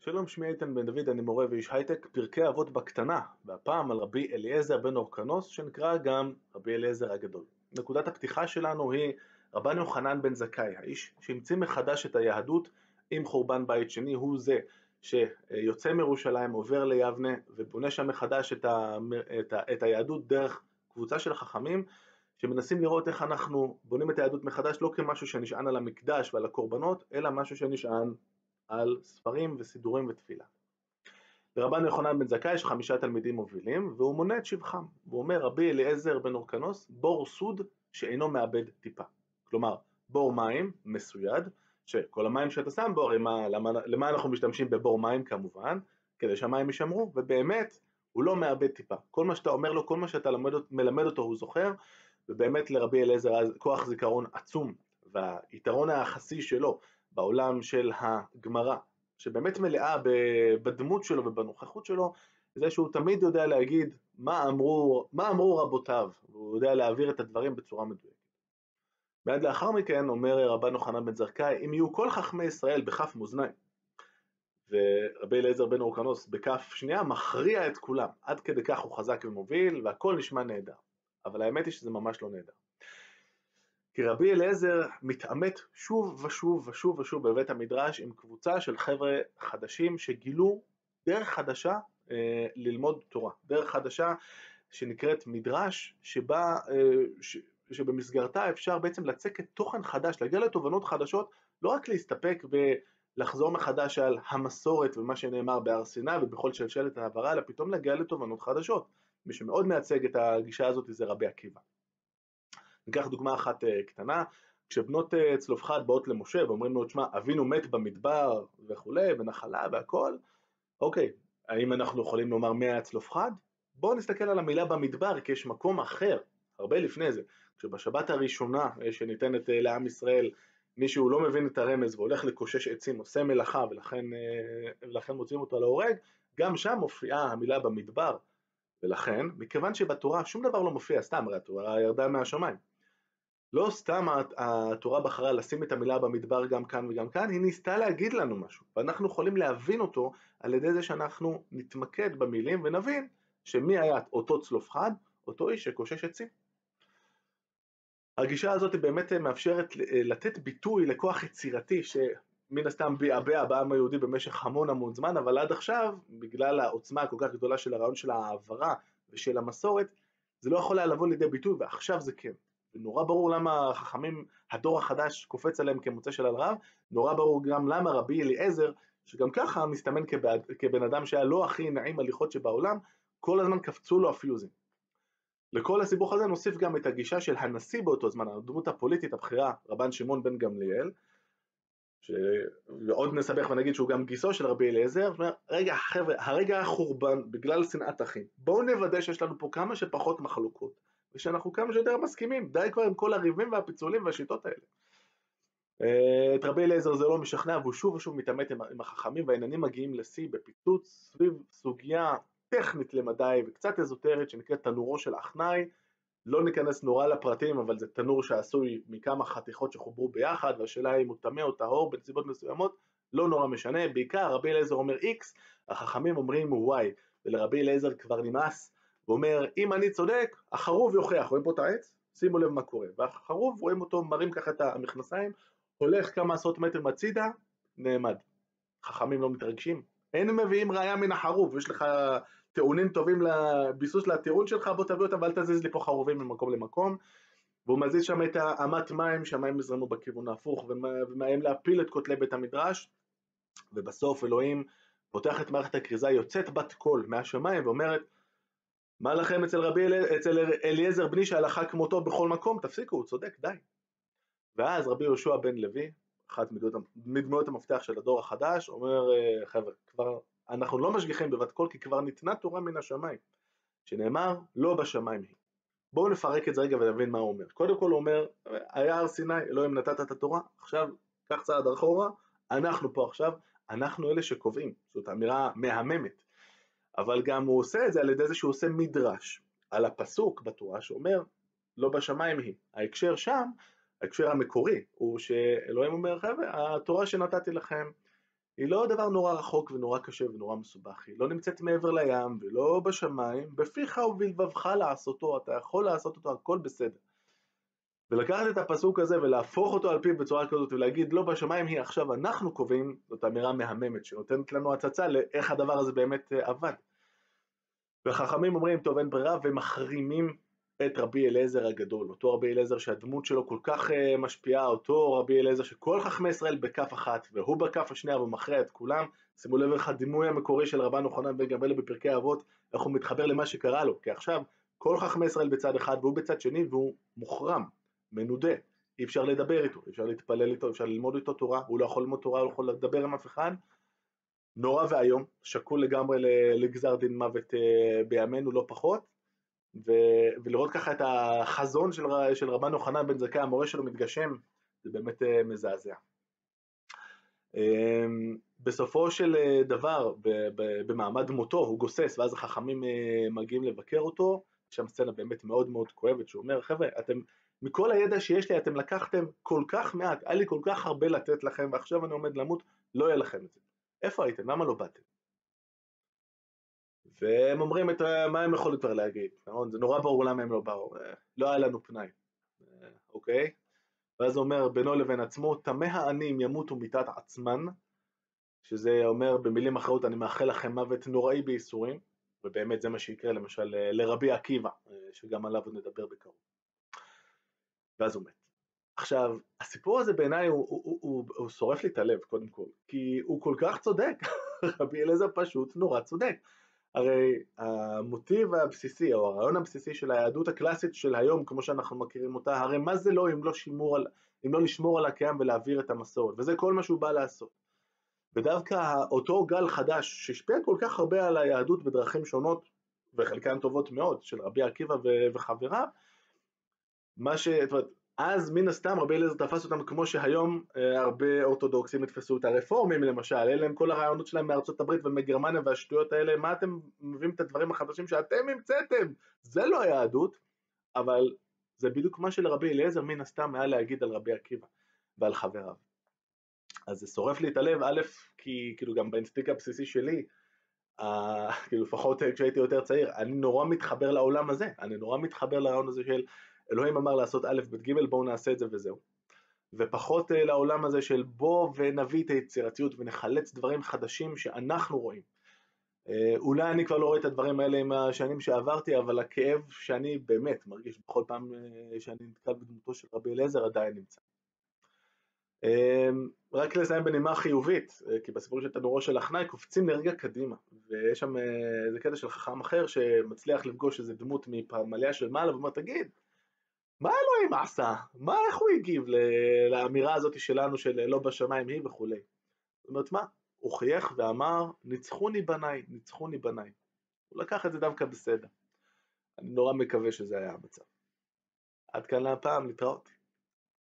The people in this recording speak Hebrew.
שלום, שמי איתן בן דוד, אני מורה ואיש הייטק, פרקי אבות בקטנה, והפעם על רבי אליעזר בן אורקנוס, שנקרא גם רבי אליעזר הגדול. נקודת הפתיחה שלנו היא רבן יוחנן בן זכאי, האיש שהמציא מחדש את היהדות עם חורבן בית שני, הוא זה שיוצא מירושלים, עובר ליבנה ובונה שם מחדש את, ה, את, ה, את היהדות דרך קבוצה של חכמים שמנסים לראות איך אנחנו בונים את היהדות מחדש לא כמשהו שנשען על המקדש ועל הקורבנות, אלא משהו שנשען על ספרים וסידורים ותפילה. לרבן יוחנן בן זכאי יש חמישה תלמידים מובילים, והוא מונה את שבחם. הוא אומר, רבי אליעזר בן אורקנוס, בור סוד שאינו מאבד טיפה. כלומר, בור מים מסויד, שכל המים שאתה שם בו, הרי מה, למה, למה אנחנו משתמשים בבור מים כמובן? כדי שהמים יישמרו, ובאמת, הוא לא מאבד טיפה. כל מה שאתה אומר לו, כל מה שאתה למד, מלמד אותו הוא זוכר, ובאמת לרבי אליעזר כוח זיכרון עצום, והיתרון היחסי שלו בעולם של הגמרא, שבאמת מלאה בדמות שלו ובנוכחות שלו, זה שהוא תמיד יודע להגיד מה אמרו, מה אמרו רבותיו, והוא יודע להעביר את הדברים בצורה מדויקת. מיד לאחר מכן אומר רבן יוחנן בן זרקאי, אם יהיו כל חכמי ישראל בכף מאזניים, ורבי אליעזר בן אורקנוס בכף שנייה מכריע את כולם, עד כדי כך הוא חזק ומוביל והכל נשמע נהדר, אבל האמת היא שזה ממש לא נהדר. כי רבי אליעזר מתעמת שוב ושוב ושוב ושוב בבית המדרש עם קבוצה של חבר'ה חדשים שגילו דרך חדשה אה, ללמוד תורה, דרך חדשה שנקראת מדרש, שבה, אה, ש, שבמסגרתה אפשר בעצם לצקת תוכן חדש, להגיע לתובנות חדשות, לא רק להסתפק בלחזור מחדש על המסורת ומה שנאמר בהר סיני ובכל שלשלת העברה, אלא פתאום להגיע לתובנות חדשות. מי שמאוד מייצג את הגישה הזאת זה רבי עקיבא. ניקח דוגמה אחת אה, קטנה, כשבנות אה, צלופחד באות למשה ואומרים לו, תשמע, אבינו מת במדבר וכולי, ונחלה והכל, אוקיי, האם אנחנו יכולים לומר מי היה צלופחד? בואו נסתכל על המילה במדבר, כי יש מקום אחר, הרבה לפני זה, כשבשבת הראשונה אה, שניתנת לעם ישראל, מישהו לא מבין את הרמז והולך לקושש עצים, עושה מלאכה ולכן, ולכן מוצאים אותו להורג, גם שם מופיעה המילה במדבר, ולכן, מכיוון שבתורה שום דבר לא מופיע סתם, הרי התורה ירדה מהשמיים. לא סתם התורה בחרה לשים את המילה במדבר גם כאן וגם כאן, היא ניסתה להגיד לנו משהו, ואנחנו יכולים להבין אותו על ידי זה שאנחנו נתמקד במילים ונבין שמי היה אותו צלופחד, אותו איש שקושש עצים. הגישה הזאת באמת מאפשרת לתת ביטוי לכוח יצירתי שמן הסתם ביעבע בעם היהודי במשך המון המון זמן, אבל עד עכשיו, בגלל העוצמה הכל כך גדולה של הרעיון של העברה ושל המסורת, זה לא יכול היה לבוא לידי ביטוי, ועכשיו זה כן. ונורא ברור למה החכמים, הדור החדש קופץ עליהם כמוצא של רב, נורא ברור גם למה רבי אליעזר, שגם ככה מסתמן כבד, כבן אדם שהיה לא הכי נעים הליכות שבעולם, כל הזמן קפצו לו הפיוזים. לכל הסיבוך הזה נוסיף גם את הגישה של הנשיא באותו זמן, הדמות הפוליטית הבכירה, רבן שמעון בן גמליאל, ש... ועוד נסבך ונגיד שהוא גם גיסו של רבי אליעזר, רגע חבר'ה, הרגע החורבן בגלל שנאת אחים, בואו נוודא שיש לנו פה כמה שפחות מחלוקות, ושאנחנו כמה שיותר מסכימים, די כבר עם כל הריבים והפיצולים והשיטות האלה. אה, את רבי אליעזר זה לא משכנע והוא שוב ושוב מתעמת עם החכמים והעניינים מגיעים לשיא בפיצוץ סביב סוגיה טכנית למדי וקצת אזוטרית שנקראת תנורו של אחנאי, לא ניכנס נורא לפרטים אבל זה תנור שעשוי מכמה חתיכות שחוברו ביחד והשאלה אם הוא טמא או טהור בנסיבות מסוימות, לא נורא משנה, בעיקר רבי אליעזר אומר X, החכמים אומרים Y, ולרבי אליעזר כבר נמאס ואומר אם אני צודק החרוב יוכיח, רואים פה את העץ? שימו לב מה קורה, והחרוב רואים אותו מרים ככה את המכנסיים, הולך כמה עשרות מטר מצידה, נעמד. חכמים לא מתרגשים, אין מביאים ראייה מן החרוב, יש לך טיעונים טובים לביסוס לטיעון שלך, בוא תביא אותם ואל תזיז לי פה חרובים ממקום למקום. והוא מזיז שם את האמת מים, שהמים יזרמו בכיוון ההפוך, ומאיים להפיל את כותלי בית המדרש, ובסוף אלוהים פותח את מערכת הכריזה, יוצאת בת קול מהשמיים ואומרת, מה לכם אצל רבי. אצל אליעזר בני שהלכה כמותו בכל מקום, תפסיקו, הוא צודק, די. ואז רבי יהושע בן לוי, אחת מדמויות המפתח של הדור החדש, אומר, אה, חבר'ה, כבר אנחנו לא משגיחים בבת קול כי כבר ניתנה תורה מן השמיים, שנאמר לא בשמיים היא. בואו נפרק את זה רגע ונבין מה הוא אומר. קודם כל הוא אומר, היה הר סיני, אלוהים נתת את התורה, עכשיו קח צעד אחורה, אנחנו פה עכשיו, אנחנו אלה שקובעים, זאת אמירה מהממת. אבל גם הוא עושה את זה על ידי זה שהוא עושה מדרש על הפסוק בתורה שאומר לא בשמיים היא. ההקשר שם, ההקשר המקורי, הוא שאלוהים אומר חבר'ה, התורה שנתתי לכם היא לא דבר נורא רחוק ונורא קשה ונורא מסובך, היא לא נמצאת מעבר לים ולא בשמיים, בפיך ובלבבך לעשותו, אתה יכול לעשות אותו, הכל בסדר. ולקחת את הפסוק הזה ולהפוך אותו על פיו בצורה כזאת ולהגיד לא בשמיים היא עכשיו אנחנו קובעים, זאת אמירה מהממת שנותנת לנו הצצה לאיך הדבר הזה באמת אה, עבד. וחכמים אומרים טוב אין ברירה ומחרימים את רבי אליעזר הגדול, אותו רבי אליעזר שהדמות שלו כל כך אה, משפיעה, אותו רבי אליעזר שכל חכמי ישראל בכף אחת והוא בכף השנייה ומכריע את כולם, שימו לב איך הדימוי המקורי של רבן יוחנן בן גמליאל בפרקי אבות, איך הוא מתחבר למה שקרה לו, כי עכשיו כל חכמי ישראל בצד אחד והוא בצד שני והוא מוחרם, מנודה, אי אפשר לדבר איתו, אי אפשר להתפלל איתו, אי אפשר ללמוד איתו תורה, הוא לא יכול ללמוד תורה, הוא לא יכול לדבר עם אף אחד, נורא ואיום, שקול לגמרי לגזר דין מוות אה, בימינו לא פחות, ו- ולראות ככה את החזון של, של רבן יוחנן בן זכאי, המורה שלו מתגשם, זה באמת אה, מזעזע. אמ, בסופו של אה, דבר, במעמד מותו, הוא גוסס, ואז החכמים מגיעים לבקר אותו, שם סצנה באמת מאוד מאוד כואבת, שהוא אומר, חבר'ה, אתם, מכל הידע שיש לי, אתם לקחתם כל כך מעט, היה לי כל כך הרבה לתת לכם, ועכשיו אני עומד למות, לא יהיה לכם את זה. איפה הייתם? למה לא באתם? והם אומרים את מה הם יכולים כבר להגיד, נכון? זה נורא ברור למה הם לא באו, אה, לא היה לנו פנאי, אה, אוקיי? ואז הוא אומר בינו לבין עצמו, תמה העניים ימותו מיתת עצמן, שזה אומר במילים אחרות, אני מאחל לכם מוות נוראי בייסורים, ובאמת זה מה שיקרה למשל אה, לרבי עקיבא, שגם עליו נדבר בקרוב. ואז הוא מת. עכשיו, הסיפור הזה בעיניי הוא, הוא, הוא, הוא, הוא שורף לי את הלב קודם כל, כי הוא כל כך צודק, רבי אליעזר פשוט נורא צודק. הרי המוטיב הבסיסי, או הרעיון הבסיסי של היהדות הקלאסית של היום, כמו שאנחנו מכירים אותה, הרי מה זה לא אם לא, על, אם לא לשמור על הקיים ולהעביר את המסורת, וזה כל מה שהוא בא לעשות. ודווקא אותו גל חדש, שהשפיע כל כך הרבה על היהדות בדרכים שונות, וחלקן טובות מאוד, של רבי עקיבא וחבריו, מה ש... זאת אומרת, אז מן הסתם רבי אליעזר תפס אותם כמו שהיום אה, הרבה אורתודוקסים יתפסו את הרפורמים למשל, אלה הם כל הרעיונות שלהם מארצות הברית ומגרמניה והשטויות האלה, מה אתם מביאים את הדברים החדשים שאתם המצאתם? זה לא היהדות, אבל זה בדיוק מה שלרבי אליעזר מן הסתם היה להגיד על רבי עקיבא ועל חבריו. אז זה שורף לי את הלב, א', כי כאילו גם באינסטינקט הבסיסי שלי, אה, כאילו לפחות כשהייתי יותר צעיר, אני נורא מתחבר לעולם הזה, אני נורא מתחבר לרעיון הזה של אלוהים אמר לעשות א', ב', ג', בואו נעשה את זה וזהו. ופחות אה, לעולם הזה של בוא ונביא את היצירתיות ונחלץ דברים חדשים שאנחנו רואים. אה, אולי אני כבר לא רואה את הדברים האלה עם השנים שעברתי, אבל הכאב שאני באמת מרגיש בכל פעם אה, שאני נתקל בדמותו של רבי אליעזר עדיין נמצא. רק לסיים בנימה חיובית, כי בסיפור של תנורו של אחנאי קופצים לרגע קדימה, ויש שם איזה קטע של חכם אחר שמצליח לפגוש איזה דמות מפמליה של מעלה ואומר תגיד, מה אלוהים עשה? מה, איך הוא הגיב לאמירה הזאת שלנו של לא בשמיים היא וכולי? זאת אומרת מה? הוא חייך ואמר ניצחוני בניי, ניצחוני בניי. הוא לקח את זה דווקא בסדר. אני נורא מקווה שזה היה המצב. עד כאן להפעם, להתראות.